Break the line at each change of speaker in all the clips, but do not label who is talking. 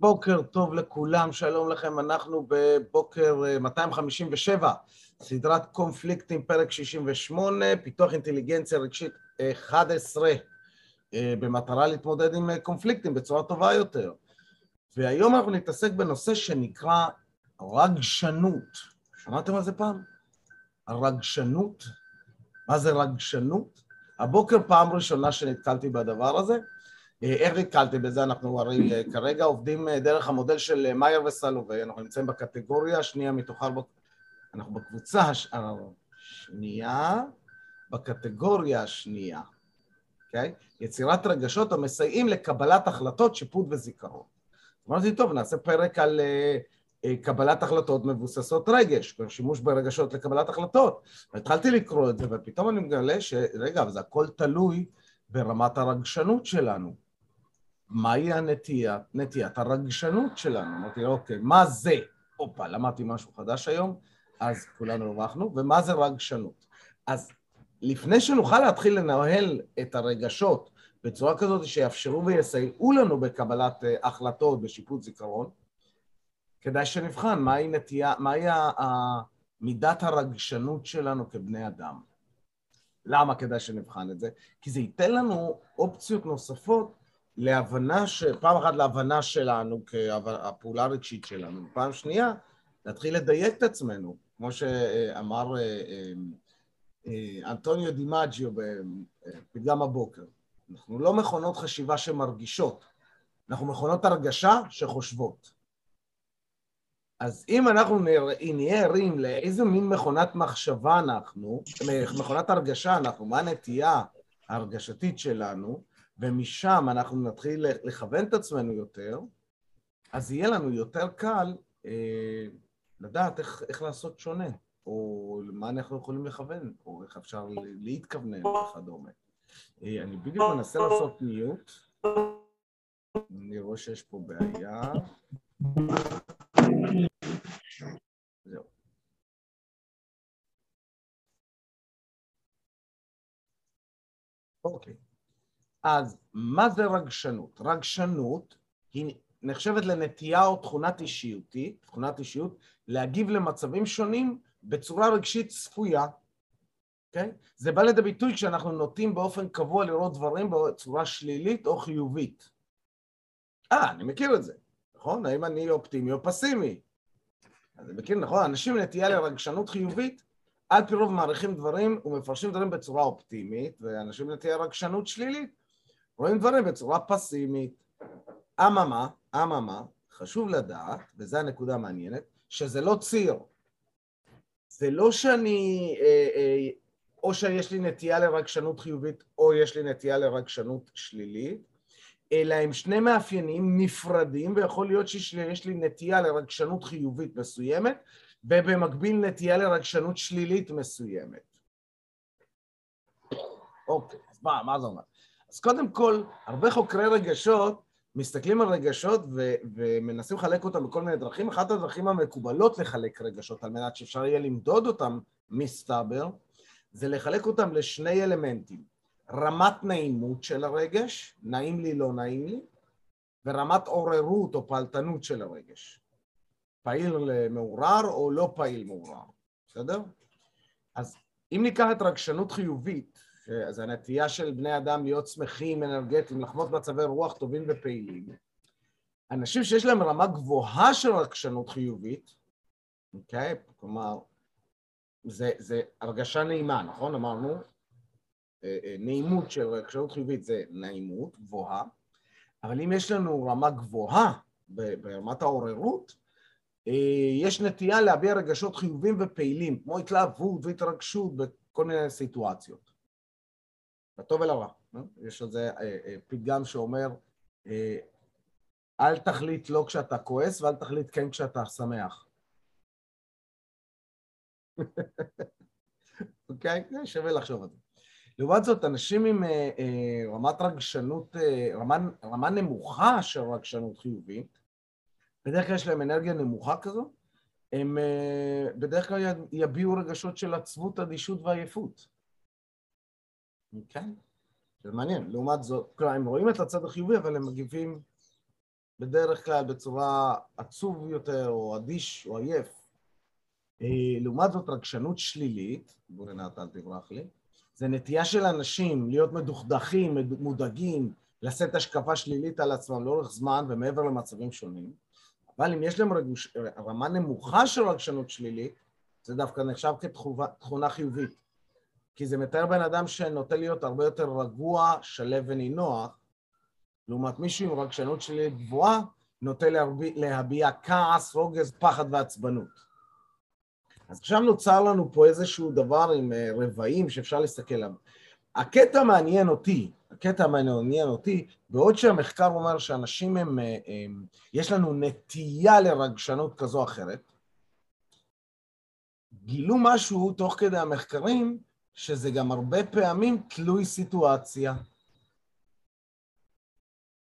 בוקר טוב לכולם, שלום לכם, אנחנו בבוקר 257, סדרת קונפליקטים, פרק 68, פיתוח אינטליגנציה רגשית 11, במטרה להתמודד עם קונפליקטים בצורה טובה יותר. והיום אנחנו נתעסק בנושא שנקרא רגשנות. שמעתם על זה פעם? הרגשנות? מה זה רגשנות? הבוקר פעם ראשונה שנתקלתי בדבר הזה, איך נתקלתי בזה? אנחנו הרי כרגע עובדים דרך המודל של מאייר וסלובי, אנחנו נמצאים בקטגוריה השנייה מתוכה, אנחנו בקבוצה השנייה, בקטגוריה השנייה, אוקיי? Okay? יצירת רגשות המסייעים לקבלת החלטות, שיפוט וזיכרון. אמרתי, טוב, נעשה פרק על קבלת החלטות מבוססות רגש, שימוש ברגשות לקבלת החלטות. והתחלתי לקרוא את זה, ופתאום אני מגלה שרגע, אבל זה הכל תלוי ברמת הרגשנות שלנו. מהי הנטייה, נטיית הרגשנות שלנו? אמרתי, אוקיי, מה זה? הופה, למדתי משהו חדש היום, אז כולנו הרווחנו, ומה זה רגשנות? אז לפני שנוכל להתחיל לנהל את הרגשות בצורה כזאת שיאפשרו ויסייעו לנו בקבלת החלטות, בשיפוט זיכרון, כדאי שנבחן מהי נטייה, מהי מידת הרגשנות שלנו כבני אדם. למה כדאי שנבחן את זה? כי זה ייתן לנו אופציות נוספות להבנה, ש... פעם אחת להבנה שלנו כהפעולה הרגשית שלנו, פעם שנייה, להתחיל לדייק את עצמנו, כמו שאמר אנטוניו דימג'יו בפתגם הבוקר. אנחנו לא מכונות חשיבה שמרגישות, אנחנו מכונות הרגשה שחושבות. אז אם אנחנו נהיה ערים לאיזה מין מכונת מחשבה אנחנו, מכונת הרגשה אנחנו, מה הנטייה ההרגשתית שלנו, ומשם אנחנו נתחיל לכוון את עצמנו יותר, אז יהיה לנו יותר קל אה, לדעת איך, איך לעשות שונה, או מה אנחנו יכולים לכוון, או איך אפשר להתכוונן וכדומה. אה, אני בדיוק מנסה לעשות מיוט. אני רואה שיש פה בעיה. זהו. אוקיי. אז מה זה רגשנות? רגשנות היא נחשבת לנטייה או תכונת אישיותית, תכונת אישיות, להגיב למצבים שונים בצורה רגשית צפויה. אוקיי? Okay? זה בא לידי ביטוי כשאנחנו נוטים באופן קבוע לראות דברים בצורה שלילית או חיובית. אה, אני מכיר את זה, נכון? האם אני אופטימי או פסימי? אני מכיר, נכון? אנשים נטייה לרגשנות חיובית, על פי רוב מעריכים דברים ומפרשים דברים בצורה אופטימית, ואנשים נטייה לרגשנות שלילית רואים דברים בצורה פסימית. אממה, אממה, חשוב לדעת, וזו הנקודה המעניינת, שזה לא ציר. זה לא שאני, אה, אה, או שיש לי נטייה לרגשנות חיובית, או יש לי נטייה לרגשנות שלילית, אלא הם שני מאפיינים נפרדים, ויכול להיות שיש לי נטייה לרגשנות חיובית מסוימת, ובמקביל נטייה לרגשנות שלילית מסוימת. אוקיי, אז מה, מה זה אומר? אז קודם כל, הרבה חוקרי רגשות מסתכלים על רגשות ו- ומנסים לחלק אותם בכל מיני דרכים. אחת הדרכים המקובלות לחלק רגשות, על מנת שאפשר יהיה למדוד אותם, מסתבר, זה לחלק אותם לשני אלמנטים. רמת נעימות של הרגש, נעים לי, לא נעים לי, ורמת עוררות או פעלתנות של הרגש. פעיל מעורר או לא פעיל מעורר, בסדר? אז אם ניקח את רגשנות חיובית, אז הנטייה של בני אדם להיות שמחים, אנרגטיים, לחוות מצבי רוח טובים ופעילים. אנשים שיש להם רמה גבוהה של רגשנות חיובית, אוקיי? כלומר, זה, זה הרגשה נעימה, נכון? אמרנו, אה, אה, נעימות של רגשנות חיובית זה נעימות גבוהה, אבל אם יש לנו רמה גבוהה ברמת העוררות, אה, יש נטייה להביע רגשות חיובים ופעילים, כמו התלהבות והתרגשות בכל מיני סיטואציות. לטוב ולרע. יש על זה פתגם שאומר, אל תחליט לא כשאתה כועס ואל תחליט כן כשאתה שמח. אוקיי? okay? שווה לחשוב על זה. לעומת זאת, אנשים עם אה, אה, רמת רגשנות, אה, רמה, רמה נמוכה של רגשנות חיובית, בדרך כלל יש להם אנרגיה נמוכה כזו, הם אה, בדרך כלל יביעו רגשות של עצבות, אדישות ועייפות. כן, זה מעניין. לעומת זאת, כלומר, הם רואים את הצד החיובי, אבל הם מגיבים בדרך כלל בצורה עצוב יותר, או אדיש, או עייף. אה, לעומת זאת, רגשנות שלילית, בוא רינת, אל תברח לי, זה נטייה של אנשים להיות מדוכדכים, מודאגים, לשאת השקפה שלילית על עצמם לאורך זמן ומעבר למצבים שונים, אבל אם יש להם רגוש... רמה נמוכה של רגשנות שלילית, זה דווקא נחשב כתכונה חיובית. כי זה מתאר בן אדם שנוטה להיות הרבה יותר רגוע, שלב ונינוח, לעומת מישהו עם רגשנות שלילית גבוהה, נוטה להביע, להביע כעס, רוגז, פחד ועצבנות. אז עכשיו נוצר לנו פה איזשהו דבר עם אה, רבעים שאפשר להסתכל עליו. הקטע מעניין אותי, הקטע מעניין אותי, בעוד שהמחקר אומר שאנשים הם, אה, הם, יש לנו נטייה לרגשנות כזו או אחרת, גילו משהו תוך כדי המחקרים, שזה גם הרבה פעמים תלוי סיטואציה.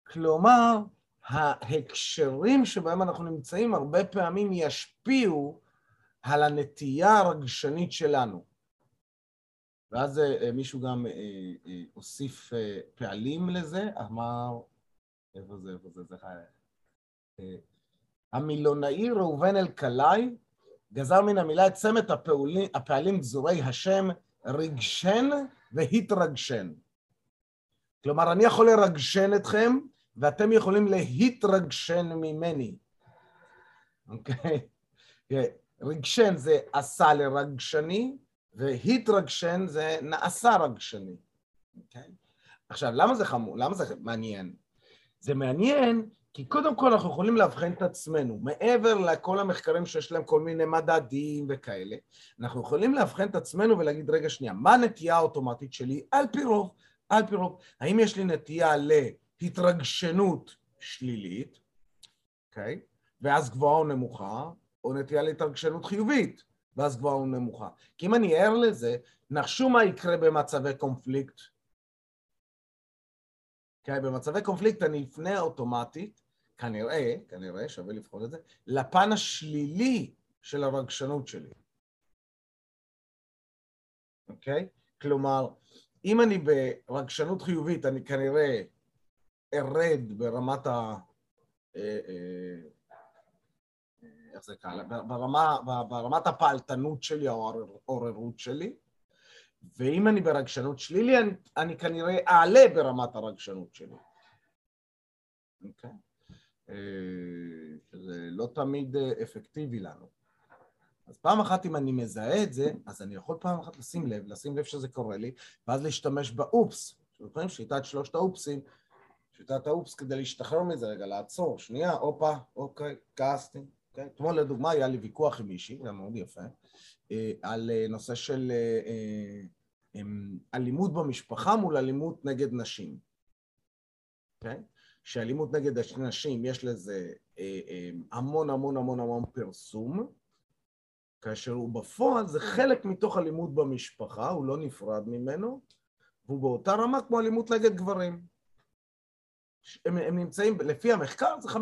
כלומר, ההקשרים שבהם אנחנו נמצאים הרבה פעמים ישפיעו על הנטייה הרגשנית שלנו. ואז אה, מישהו גם אה, אה, הוסיף פעלים לזה, אמר, איפה זה, איפה זה, זה. המילונאי ראובן אלקלעי גזר מן המילה את הפעלים, הפעלים גזורי השם רגשן והתרגשן. כלומר, אני יכול לרגשן אתכם, ואתם יכולים להתרגשן ממני. אוקיי? רגשן זה עשה לרגשני, והתרגשן זה נעשה רגשני. Okay? אוקיי? עכשיו, למה זה חמור? למה זה מעניין? זה מעניין כי קודם כל אנחנו יכולים לאבחן את עצמנו, מעבר לכל המחקרים שיש להם כל מיני מדדים וכאלה, אנחנו יכולים לאבחן את עצמנו ולהגיד, רגע שנייה, מה הנטייה האוטומטית שלי? על פי רוב, על פי רוב. האם יש לי נטייה להתרגשנות שלילית, אוקיי? Okay? ואז גבוהה או נמוכה, או נטייה להתרגשנות חיובית, ואז גבוהה או נמוכה. כי אם אני ער לזה, נחשו מה יקרה במצבי קונפליקט. okay, במצבי קונפליקט אני אפנה אוטומטית כנראה, כנראה, שווה לבחון את זה, לפן השלילי של הרגשנות שלי. אוקיי? כלומר, אם אני ברגשנות חיובית, אני כנראה ארד ברמת ה... אה, אה, איך זה קל? ברמה, ברמת הפעלתנות שלי העוררות שלי, ואם אני ברגשנות שלילי, אני, אני כנראה אעלה ברמת הרגשנות שלי. אוקיי? Okay. שזה לא תמיד אה, אפקטיבי לנו. אז פעם אחת אם אני מזהה את זה, אז אני יכול פעם אחת לשים לב, לשים לב שזה קורה לי, ואז להשתמש באופס. זוכרים? שיטת שלושת האופסים, שיטת האופס כדי להשתחרר מזה, רגע, לעצור, שנייה, הופה, אוקיי, כעסתי. אוקיי? אתמול לדוגמה היה לי ויכוח עם מישהי, זה מאוד יפה, אה, על אה, נושא של אלימות במשפחה מול אלימות נגד נשים. אוקיי? שאלימות נגד נשים יש לזה אה, אה, המון המון המון המון פרסום, כאשר הוא בפועל זה חלק מתוך אלימות במשפחה, הוא לא נפרד ממנו, והוא באותה רמה כמו אלימות נגד גברים. הם, הם נמצאים, לפי המחקר זה 50-50.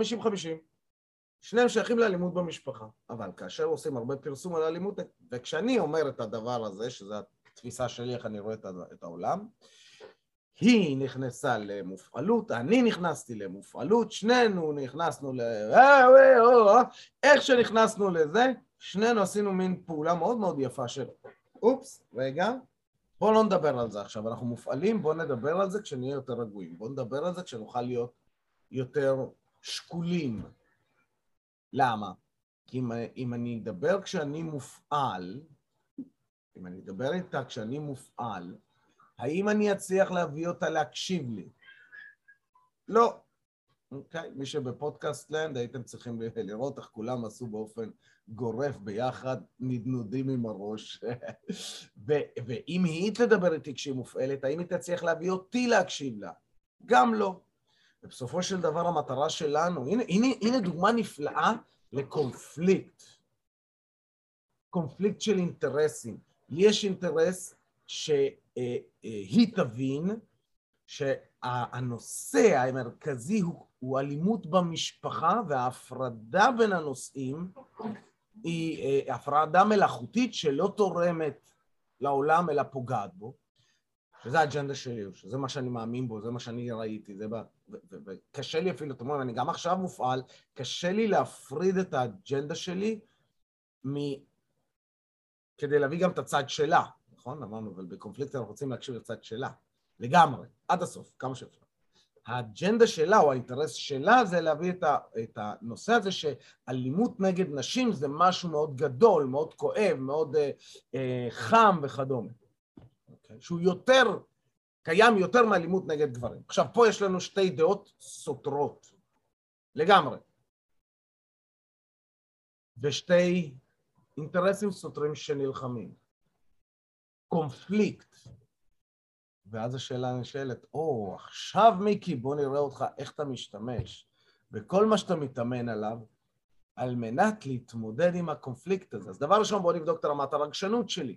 שניהם שייכים לאלימות במשפחה. אבל כאשר עושים הרבה פרסום על אלימות, וכשאני אומר את הדבר הזה, שזו התפיסה שלי, איך אני רואה את העולם, היא נכנסה למופעלות, אני נכנסתי למופעלות, שנינו נכנסנו ל... אה, אה, אה, איך שנכנסנו לזה, שנינו עשינו מין פעולה מאוד מאוד יפה של אופס, רגע, בואו לא נדבר על זה עכשיו, אנחנו מופעלים, בואו נדבר על זה כשנהיה יותר רגועים, בואו נדבר על זה כשנוכל להיות יותר שקולים. למה? כי אם, אם אני אדבר כשאני מופעל, אם אני אדבר איתה כשאני מופעל, האם אני אצליח להביא אותה להקשיב לי? לא. אוקיי, okay. מי שבפודקאסט לנד הייתם צריכים לראות איך כולם עשו באופן גורף ביחד, נדנודים עם הראש. ו- ואם היא תדבר איתי כשהיא מופעלת, האם היא תצליח להביא אותי להקשיב לה? גם לא. ובסופו של דבר המטרה שלנו, הנה, הנה, הנה דוגמה נפלאה לקונפליקט. קונפליקט של אינטרסים. לי יש אינטרס ש... אה, אה, היא תבין שהנושא המרכזי הוא, הוא אלימות במשפחה וההפרדה בין הנושאים היא אה, הפרדה מלאכותית שלא תורמת לעולם אלא פוגעת בו. שזה האג'נדה שלי, שזה מה שאני מאמין בו, זה מה שאני ראיתי, זה ב... וקשה לי אפילו, אתם אומרים, אני גם עכשיו מופעל, קשה לי להפריד את האג'נדה שלי מ... כדי להביא גם את הצד שלה, נכון? אמרנו, אבל בקונפליקט אנחנו רוצים להקשיב לצד שלה, לגמרי, עד הסוף, כמה שאפשר. האג'נדה שלה או האינטרס שלה זה להביא את, ה, את הנושא הזה שאלימות נגד נשים זה משהו מאוד גדול, מאוד כואב, מאוד אה, אה, חם וכדומה. אוקיי? שהוא יותר, קיים יותר מאלימות נגד גברים. עכשיו, פה יש לנו שתי דעות סותרות לגמרי. ושתי אינטרסים סותרים שנלחמים. קונפליקט ואז השאלה נשאלת, או, oh, עכשיו מיקי, בוא נראה אותך איך אתה משתמש בכל מה שאתה מתאמן עליו על מנת להתמודד עם הקונפליקט הזה. אז דבר ראשון, בוא נבדוק את רמת הרגשנות שלי.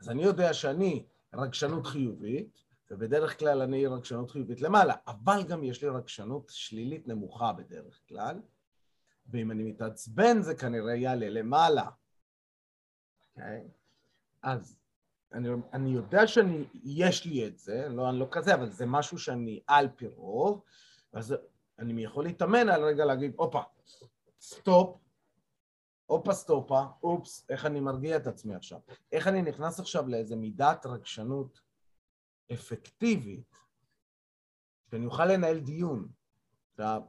אז אני יודע שאני רגשנות חיובית, ובדרך כלל אני רגשנות חיובית למעלה, אבל גם יש לי רגשנות שלילית נמוכה בדרך כלל, ואם אני מתעצבן זה כנראה יעלה למעלה. Okay? אוקיי? אז אני, אני יודע שיש לי את זה, לא, אני לא כזה, אבל זה משהו שאני על פי רוב, אז אני יכול להתאמן על רגע להגיד, הופה, סטופ, הופה סטופה, אופס, איך אני מרגיע את עצמי עכשיו? איך אני נכנס עכשיו לאיזה מידת רגשנות אפקטיבית, שאני אוכל לנהל דיון. עכשיו,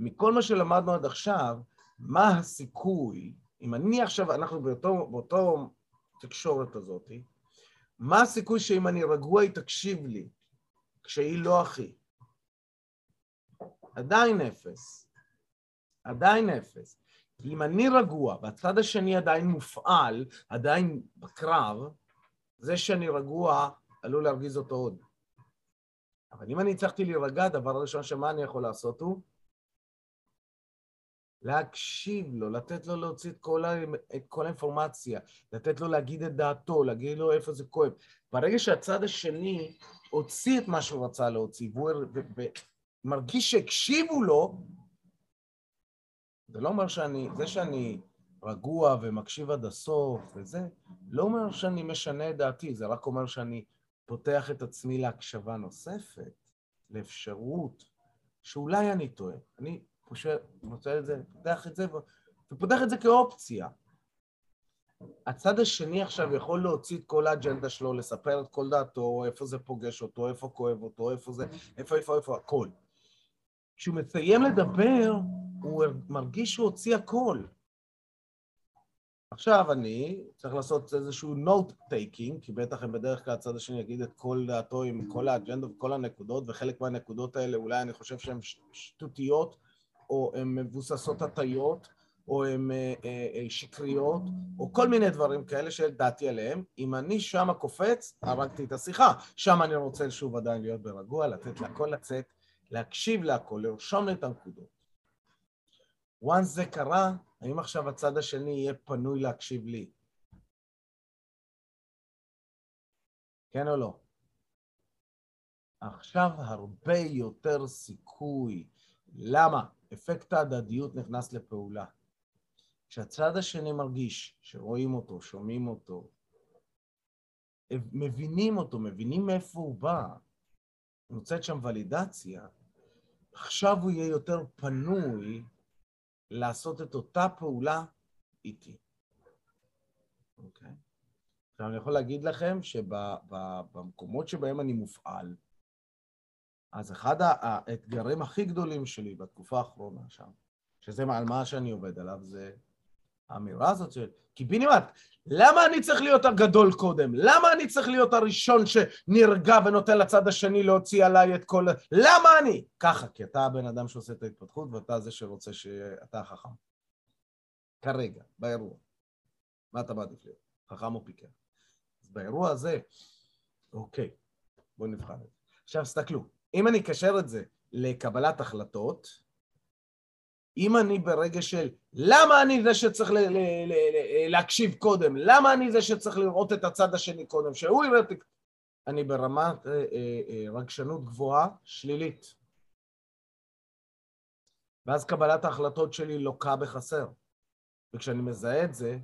מכל מה שלמדנו עד עכשיו, מה הסיכוי, אם אני עכשיו, אנחנו באותו, באותו התקשורת הזאת, מה הסיכוי שאם אני רגוע היא תקשיב לי כשהיא לא אחי? עדיין אפס. עדיין אפס. כי אם אני רגוע והצד השני עדיין מופעל, עדיין בקרב, זה שאני רגוע עלול להרגיז אותו עוד. אבל אם אני הצלחתי להירגע, הדבר הראשון שמה אני יכול לעשות הוא להקשיב לו, לתת לו להוציא את כל, ה... את כל האינפורמציה, לתת לו להגיד את דעתו, להגיד לו איפה זה כואב. ברגע שהצד השני הוציא את מה שהוא רצה להוציא, והוא מרגיש שהקשיבו לו, זה לא אומר שאני, זה שאני רגוע ומקשיב עד הסוף וזה, לא אומר שאני משנה את דעתי, זה רק אומר שאני פותח את עצמי להקשבה נוספת, לאפשרות שאולי אני טועה. אני פושט, מוצא את זה, פותח את זה, ופותח את זה כאופציה. הצד השני עכשיו יכול להוציא את כל האג'נדה שלו, לספר את כל דעתו, איפה זה פוגש אותו, איפה כואב אותו, איפה זה, איפה, איפה, איפה, הכל. כשהוא מסיים לדבר, הוא מרגיש שהוא הוציא הכל. עכשיו אני צריך לעשות איזשהו note taking, כי בטח הם בדרך כלל הצד השני יגיד את כל דעתו עם כל האג'נדה וכל הנקודות, וחלק מהנקודות האלה אולי אני חושב שהן שטותיות, או הן מבוססות הטיות, או הן אה, אה, אה, שקריות, או כל מיני דברים כאלה שדעתי עליהם. אם אני שמה קופץ, הרגתי את השיחה. שם אני רוצה שוב עדיין להיות ברגוע, לתת להכל לצאת, להקשיב להכל, לרשום את הנקודות. once זה קרה, האם עכשיו הצד השני יהיה פנוי להקשיב לי? כן או לא? עכשיו הרבה יותר סיכוי. למה? אפקט ההדדיות נכנס לפעולה. כשהצד השני מרגיש שרואים אותו, שומעים אותו, מבינים אותו, מבינים מאיפה הוא בא, נוצאת שם ולידציה, עכשיו הוא יהיה יותר פנוי לעשות את אותה פעולה איתי. אוקיי? עכשיו אני יכול להגיד לכם שבמקומות שבהם אני מופעל, אז אחד האתגרים הכי גדולים שלי בתקופה האחרונה שם, שזה על מה שאני עובד עליו, זה האמירה הזאת של... קיבינימט, למה אני צריך להיות הגדול קודם? למה אני צריך להיות הראשון שנרגע ונותן לצד השני להוציא עליי את כל... למה אני? ככה, כי אתה הבן אדם שעושה את ההתפתחות ואתה זה שרוצה שאתה החכם. כרגע, באירוע. מה אתה מעדיף להיות? חכם או פיקר? אז באירוע הזה, אוקיי, בואו נבחן את זה. עכשיו, תסתכלו. אם אני אקשר את זה לקבלת החלטות, אם אני ברגע של למה אני זה שצריך ל- ל- ל- להקשיב קודם, למה אני זה שצריך לראות את הצד השני קודם, שהוא יראה את... אני ברמת אה, אה, אה, רגשנות גבוהה, שלילית. ואז קבלת ההחלטות שלי לוקה בחסר. וכשאני מזהה את זה,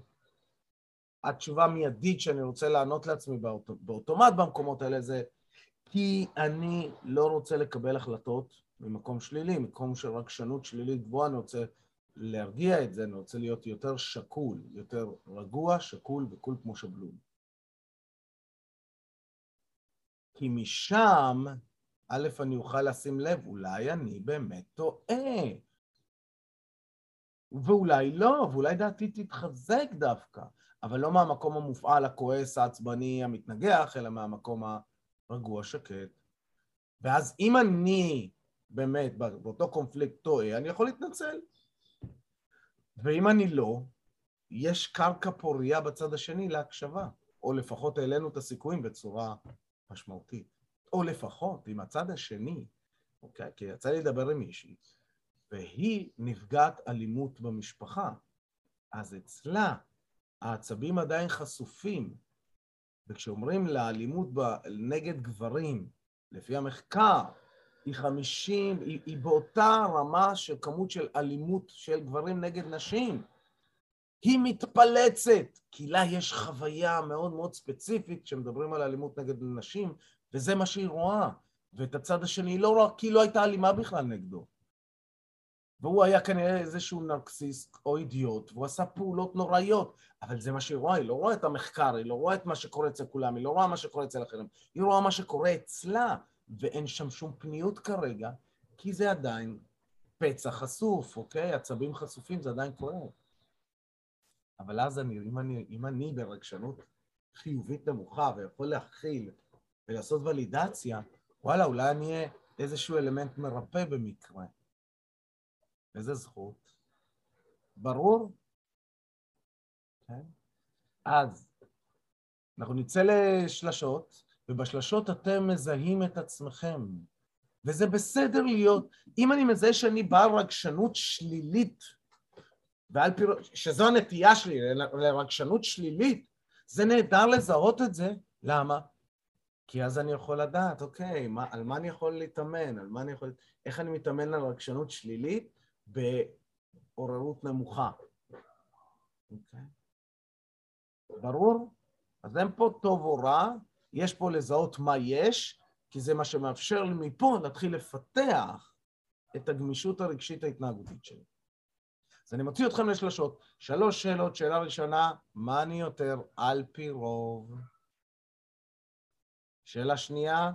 התשובה המיידית שאני רוצה לענות לעצמי באוט... באוטומט במקומות האלה זה כי אני לא רוצה לקבל החלטות ממקום שלילי, מקום של רגשנות שלילית גבוהה, אני רוצה להרגיע את זה, אני רוצה להיות יותר שקול, יותר רגוע, שקול וקול כמו שבלול. כי משם, א', אני אוכל לשים לב, אולי אני באמת טועה. ואולי לא, ואולי דעתי תתחזק דווקא, אבל לא מהמקום המופעל, הכועס, העצבני, המתנגח, אלא מהמקום הרגוע, שקט. ואז אם אני באמת באותו קונפליקט טועה, אני יכול להתנצל. ואם אני לא, יש קרקע פוריה בצד השני להקשבה, או לפחות העלינו את הסיכויים בצורה משמעותית. או לפחות, עם הצד השני, אוקיי? כי יצא לי לדבר עם מישהי, והיא נפגעת אלימות במשפחה. אז אצלה העצבים עדיין חשופים, וכשאומרים לאלימות נגד גברים, לפי המחקר, היא חמישים, היא, היא באותה רמה של כמות של אלימות של גברים נגד נשים. היא מתפלצת, כי לה יש חוויה מאוד מאוד ספציפית כשמדברים על אלימות נגד נשים, וזה מה שהיא רואה. ואת הצד השני, לא רק כי לא הייתה אלימה בכלל נגדו. והוא היה כנראה איזשהו נרקסיסט או אידיוט, והוא עשה פעולות נוראיות, אבל זה מה שהיא רואה, היא לא רואה את המחקר, היא לא רואה את מה שקורה אצל כולם, היא לא רואה מה שקורה אצל אחרים, היא רואה מה שקורה אצלה, ואין שם שום פניות כרגע, כי זה עדיין פצע חשוף, אוקיי? עצבים חשופים, זה עדיין כואב. אבל אז אני, אם אני, אם אני ברגשנות חיובית נמוכה ויכול להכיל ולעשות ולידציה, וואלה, אולי אני אהיה איזשהו אלמנט מרפא במקרה. איזה זכות? ברור? כן? אז אנחנו נצא לשלשות, ובשלשות אתם מזהים את עצמכם. וזה בסדר להיות, אם אני מזהה שאני בעל רגשנות שלילית, ועל פי, שזו הנטייה שלי לרגשנות שלילית, זה נהדר לזהות את זה. למה? כי אז אני יכול לדעת, אוקיי, מה, על מה אני יכול להתאמן, על מה אני יכול... איך אני מתאמן על רגשנות שלילית בעוררות נמוכה. אוקיי? ברור? אז אין פה טוב או רע, יש פה לזהות מה יש, כי זה מה שמאפשר לי מפה להתחיל לפתח את הגמישות הרגשית ההתנהגותית שלי. אז אני מוציא אתכם לשלושות. שלוש שאלות. שאלה ראשונה, מה אני יותר על פי רוב? שאלה שנייה,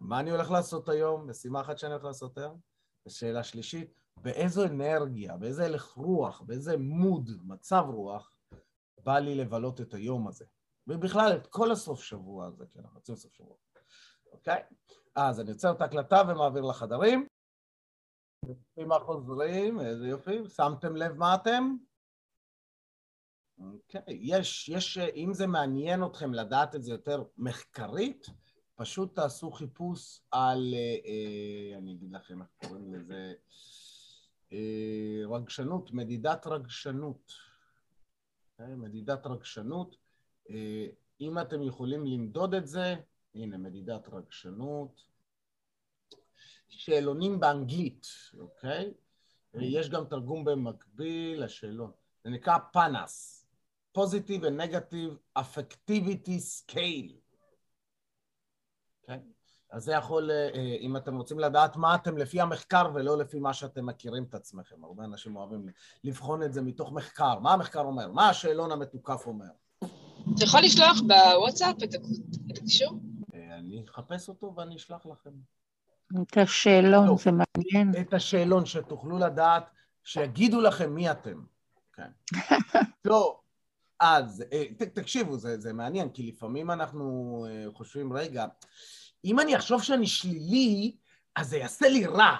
מה אני הולך לעשות היום? משימה אחת שאני הולך לעשות היום. ושאלה שלישית, באיזו אנרגיה, באיזה הלך רוח, באיזה מוד, מצב רוח, בא לי לבלות את היום הזה. ובכלל, את כל הסוף שבוע הזה, כי אנחנו יוצאים סוף שבוע. אוקיי? אז אני יוצר את ההקלטה ומעביר לחדרים. מה חוזרים, איזה יופי. שמתם לב מה אתם? אוקיי, יש, יש, אם זה מעניין אתכם לדעת את זה יותר מחקרית, פשוט תעשו חיפוש על, אה, אה אני אגיד לכם איך קוראים לזה, רגשנות, מדידת רגשנות. אוקיי? מדידת רגשנות. אה, אם אתם יכולים למדוד את זה, הנה, מדידת רגשנות. שאלונים באנגלית, אוקיי? יש גם תרגום במקביל לשאלון. זה נקרא Positive and Negative Affectivity Scale. אז זה יכול, אה, אם אתם רוצים לדעת מה אתם לפי המחקר ולא לפי מה שאתם מכירים את עצמכם. הרבה אנשים אוהבים לבחון את זה מתוך מחקר. מה המחקר אומר? מה השאלון המתוקף אומר?
אתה יכול לשלוח בוואטסאפ את הקישור?
אה, אני אחפש אותו ואני אשלח לכם.
את השאלון, לא, זה מעניין.
את השאלון, שתוכלו לדעת, שיגידו לכם מי אתם. כן. טוב, אז אה, תקשיבו, זה, זה מעניין, כי לפעמים אנחנו חושבים, רגע, אם אני אחשוב שאני שלילי, אז זה יעשה לי רע.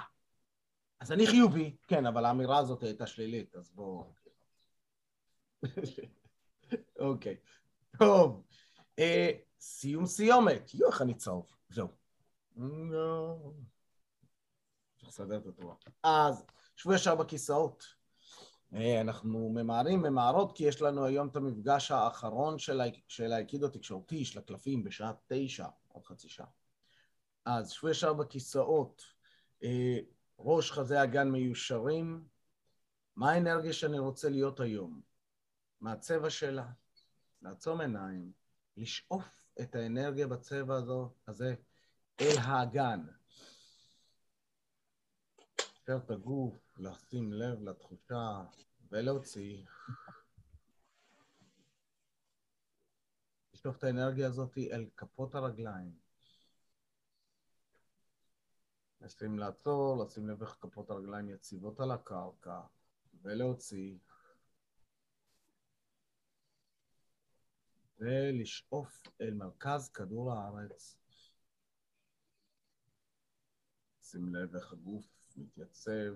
אז אני חיובי, כן, אבל האמירה הזאת הייתה שלילית, אז בואו... אוקיי, טוב. אה, סיום סיומת. יואו, איך אני צהוב. זהו. צריך לסדר את התורה. אז, שבו ישר בכיסאות. אה, אנחנו ממהרים, ממהרות, כי יש לנו היום את המפגש האחרון של האיקידו התקשורתי, של הקלפים, בשעה תשע, עוד חצי שעה. אז שבו ישר בכיסאות, אה, ראש חזה אגן מיושרים, מה האנרגיה שאני רוצה להיות היום? מה הצבע שלה? לעצום עיניים, לשאוף את האנרגיה בצבע הזו, הזה אל האגן. לשחרר את הגוף, לשים לב לתחושה ולהוציא. לשלוף את האנרגיה הזאת אל כפות הרגליים. לשים לעצור, לשים לב איך כפות הרגליים יציבות על הקרקע, ולהוציא. ולשאוף אל מרכז כדור הארץ. שים לב איך הגוף מתייצב,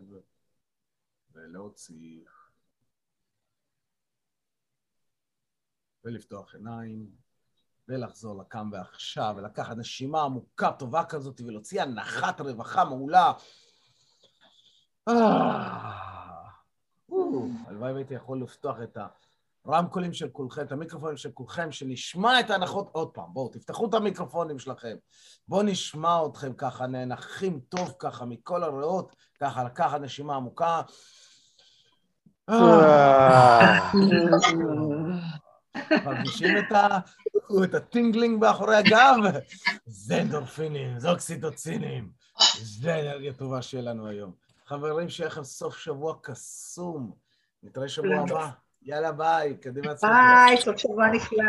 ולהוציא. ולפתוח עיניים, ולחזור לקם ועכשיו, ולקחת נשימה עמוקה טובה כזאת, ולהוציא הנחת רווחה מעולה. הלוואי והייתי יכול לפתוח את הרמקולים של כולכם, את המיקרופונים של כולכם, שנשמע את ההנחות עוד פעם. בואו, תפתחו את המיקרופונים שלכם. בואו נשמע אתכם ככה, נאנחים טוב ככה מכל הריאות, ככה לקחת נשימה עמוקה. מרגישים את, ה... את ה tingling מאחורי הגב? זה אנדורפינים, זה אוקסיטוצינים, זה אנרגיה טובה שיהיה לנו היום. חברים, שיהיה לכם סוף שבוע קסום. נתראה שבוע הבא. יאללה, ביי, קדימה
ביי, סוף שבוע נפלא.